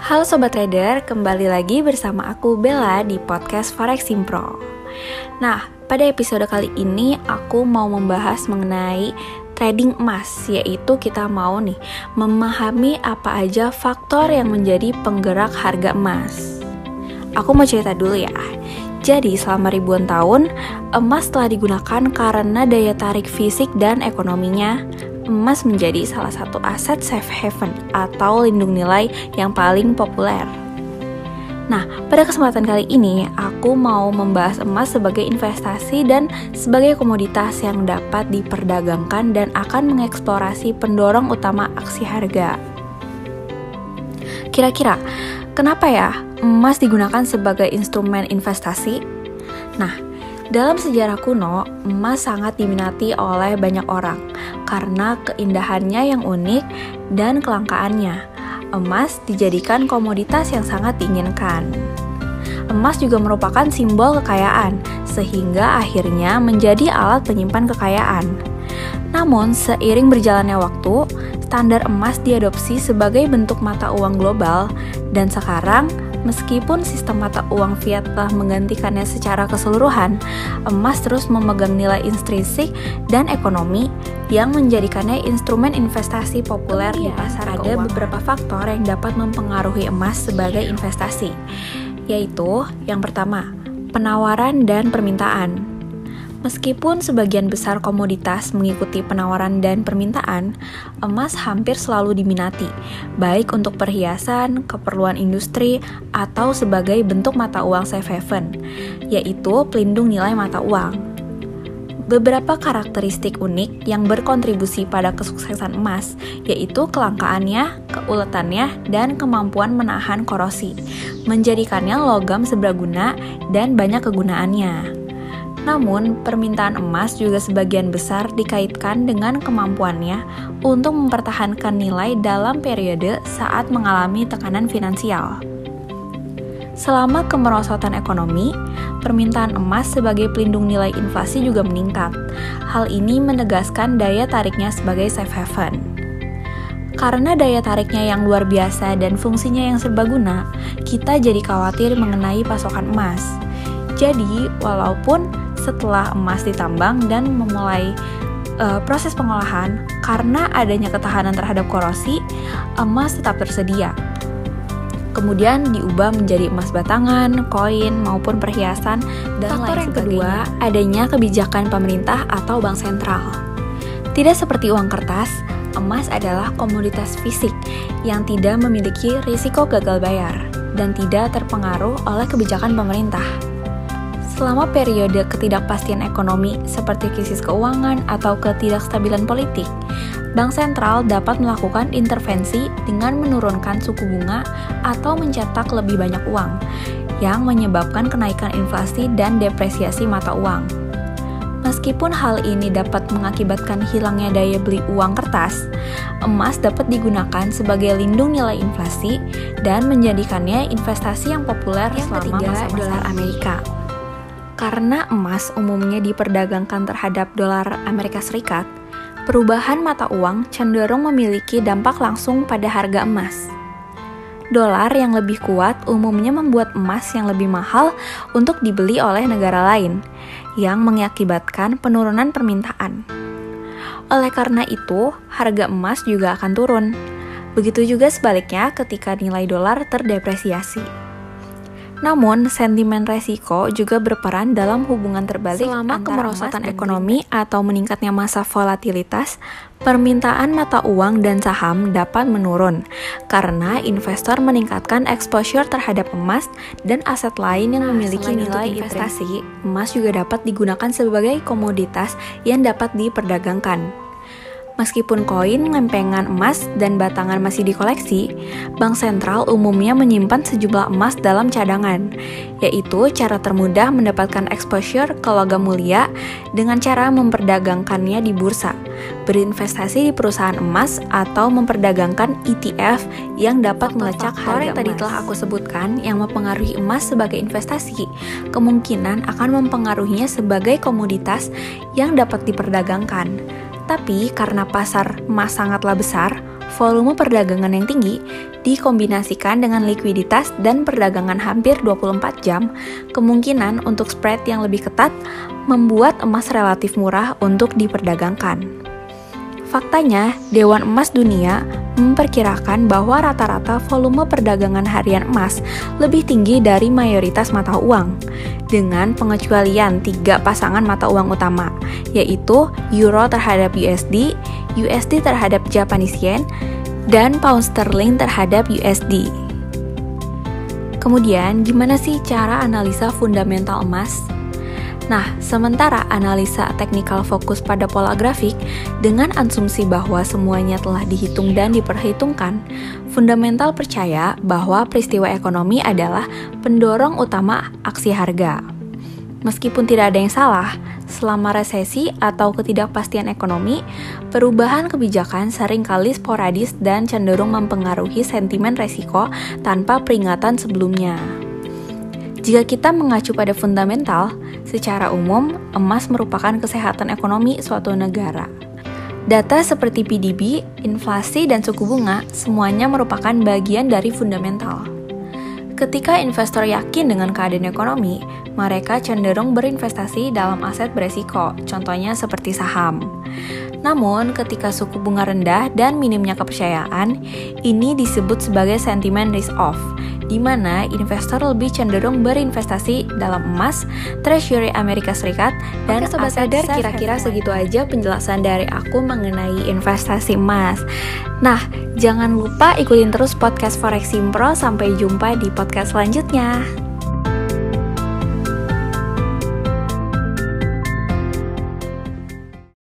Halo Sobat Trader, kembali lagi bersama aku Bella di podcast Forex Simpro. Nah, pada episode kali ini aku mau membahas mengenai trading emas, yaitu kita mau nih memahami apa aja faktor yang menjadi penggerak harga emas. Aku mau cerita dulu ya. Jadi, selama ribuan tahun, emas telah digunakan karena daya tarik fisik dan ekonominya emas menjadi salah satu aset safe haven atau lindung nilai yang paling populer. Nah, pada kesempatan kali ini aku mau membahas emas sebagai investasi dan sebagai komoditas yang dapat diperdagangkan dan akan mengeksplorasi pendorong utama aksi harga. Kira-kira, kenapa ya emas digunakan sebagai instrumen investasi? Nah, dalam sejarah kuno, emas sangat diminati oleh banyak orang karena keindahannya yang unik dan kelangkaannya. Emas dijadikan komoditas yang sangat diinginkan. Emas juga merupakan simbol kekayaan, sehingga akhirnya menjadi alat penyimpan kekayaan. Namun, seiring berjalannya waktu, standar emas diadopsi sebagai bentuk mata uang global, dan sekarang Meskipun sistem mata uang fiat telah menggantikannya secara keseluruhan, emas terus memegang nilai intrinsik dan ekonomi yang menjadikannya instrumen investasi populer di pasar. Ada keuangan. beberapa faktor yang dapat mempengaruhi emas sebagai investasi, yaitu yang pertama, penawaran dan permintaan. Meskipun sebagian besar komoditas mengikuti penawaran dan permintaan, emas hampir selalu diminati, baik untuk perhiasan, keperluan industri, atau sebagai bentuk mata uang safe haven, yaitu pelindung nilai mata uang. Beberapa karakteristik unik yang berkontribusi pada kesuksesan emas yaitu kelangkaannya, keuletannya, dan kemampuan menahan korosi, menjadikannya logam seberguna dan banyak kegunaannya. Namun, permintaan emas juga sebagian besar dikaitkan dengan kemampuannya untuk mempertahankan nilai dalam periode saat mengalami tekanan finansial. Selama kemerosotan ekonomi, permintaan emas sebagai pelindung nilai inflasi juga meningkat. Hal ini menegaskan daya tariknya sebagai safe haven. Karena daya tariknya yang luar biasa dan fungsinya yang serbaguna, kita jadi khawatir mengenai pasokan emas. Jadi, walaupun setelah emas ditambang dan memulai uh, proses pengolahan, karena adanya ketahanan terhadap korosi, emas tetap tersedia. Kemudian diubah menjadi emas batangan, koin, maupun perhiasan, dan Faktor lain yang kedua, adanya kebijakan pemerintah atau bank sentral. Tidak seperti uang kertas, emas adalah komoditas fisik yang tidak memiliki risiko gagal bayar dan tidak terpengaruh oleh kebijakan pemerintah. Selama periode ketidakpastian ekonomi seperti krisis keuangan atau ketidakstabilan politik, Bank sentral dapat melakukan intervensi dengan menurunkan suku bunga atau mencetak lebih banyak uang, yang menyebabkan kenaikan inflasi dan depresiasi mata uang. Meskipun hal ini dapat mengakibatkan hilangnya daya beli uang kertas, emas dapat digunakan sebagai lindung nilai inflasi dan menjadikannya investasi yang populer yang selama ketiga, masa-masa dolar Amerika. Karena emas umumnya diperdagangkan terhadap dolar Amerika Serikat, perubahan mata uang cenderung memiliki dampak langsung pada harga emas. Dolar yang lebih kuat umumnya membuat emas yang lebih mahal untuk dibeli oleh negara lain, yang mengakibatkan penurunan permintaan. Oleh karena itu, harga emas juga akan turun. Begitu juga sebaliknya ketika nilai dolar terdepresiasi. Namun, sentimen resiko juga berperan dalam hubungan terbalik selama kemerosotan ekonomi atau meningkatnya masa volatilitas, permintaan mata uang dan saham dapat menurun karena investor meningkatkan exposure terhadap emas dan aset lain yang nah, memiliki nilai investasi. Emas juga dapat digunakan sebagai komoditas yang dapat diperdagangkan. Meskipun koin, lempengan emas, dan batangan masih dikoleksi, bank sentral umumnya menyimpan sejumlah emas dalam cadangan, yaitu cara termudah mendapatkan exposure ke logam mulia dengan cara memperdagangkannya di bursa, berinvestasi di perusahaan emas, atau memperdagangkan ETF yang dapat melacak harga yang tadi telah aku sebutkan yang mempengaruhi emas sebagai investasi, kemungkinan akan mempengaruhinya sebagai komoditas yang dapat diperdagangkan. Tapi karena pasar emas sangatlah besar, volume perdagangan yang tinggi dikombinasikan dengan likuiditas dan perdagangan hampir 24 jam, kemungkinan untuk spread yang lebih ketat membuat emas relatif murah untuk diperdagangkan. Faktanya, Dewan Emas Dunia memperkirakan bahwa rata-rata volume perdagangan harian emas lebih tinggi dari mayoritas mata uang, dengan pengecualian tiga pasangan mata uang utama, yaitu Euro terhadap USD, USD terhadap Japanese Yen, dan Pound Sterling terhadap USD. Kemudian, gimana sih cara analisa fundamental emas? Nah, sementara analisa teknikal fokus pada pola grafik dengan asumsi bahwa semuanya telah dihitung dan diperhitungkan, fundamental percaya bahwa peristiwa ekonomi adalah pendorong utama aksi harga. Meskipun tidak ada yang salah, selama resesi atau ketidakpastian ekonomi, perubahan kebijakan sering kali sporadis dan cenderung mempengaruhi sentimen resiko tanpa peringatan sebelumnya. Jika kita mengacu pada fundamental, secara umum emas merupakan kesehatan ekonomi suatu negara. Data seperti PDB, inflasi, dan suku bunga semuanya merupakan bagian dari fundamental. Ketika investor yakin dengan keadaan ekonomi, mereka cenderung berinvestasi dalam aset beresiko, contohnya seperti saham. Namun, ketika suku bunga rendah dan minimnya kepercayaan, ini disebut sebagai sentimen risk off, di mana investor lebih cenderung berinvestasi dalam emas, treasury Amerika Serikat, dan Oke, sobat sadar kira-kira segitu aja penjelasan dari aku mengenai investasi emas. Nah, jangan lupa ikutin terus podcast Forex Simpro sampai jumpa di podcast selanjutnya.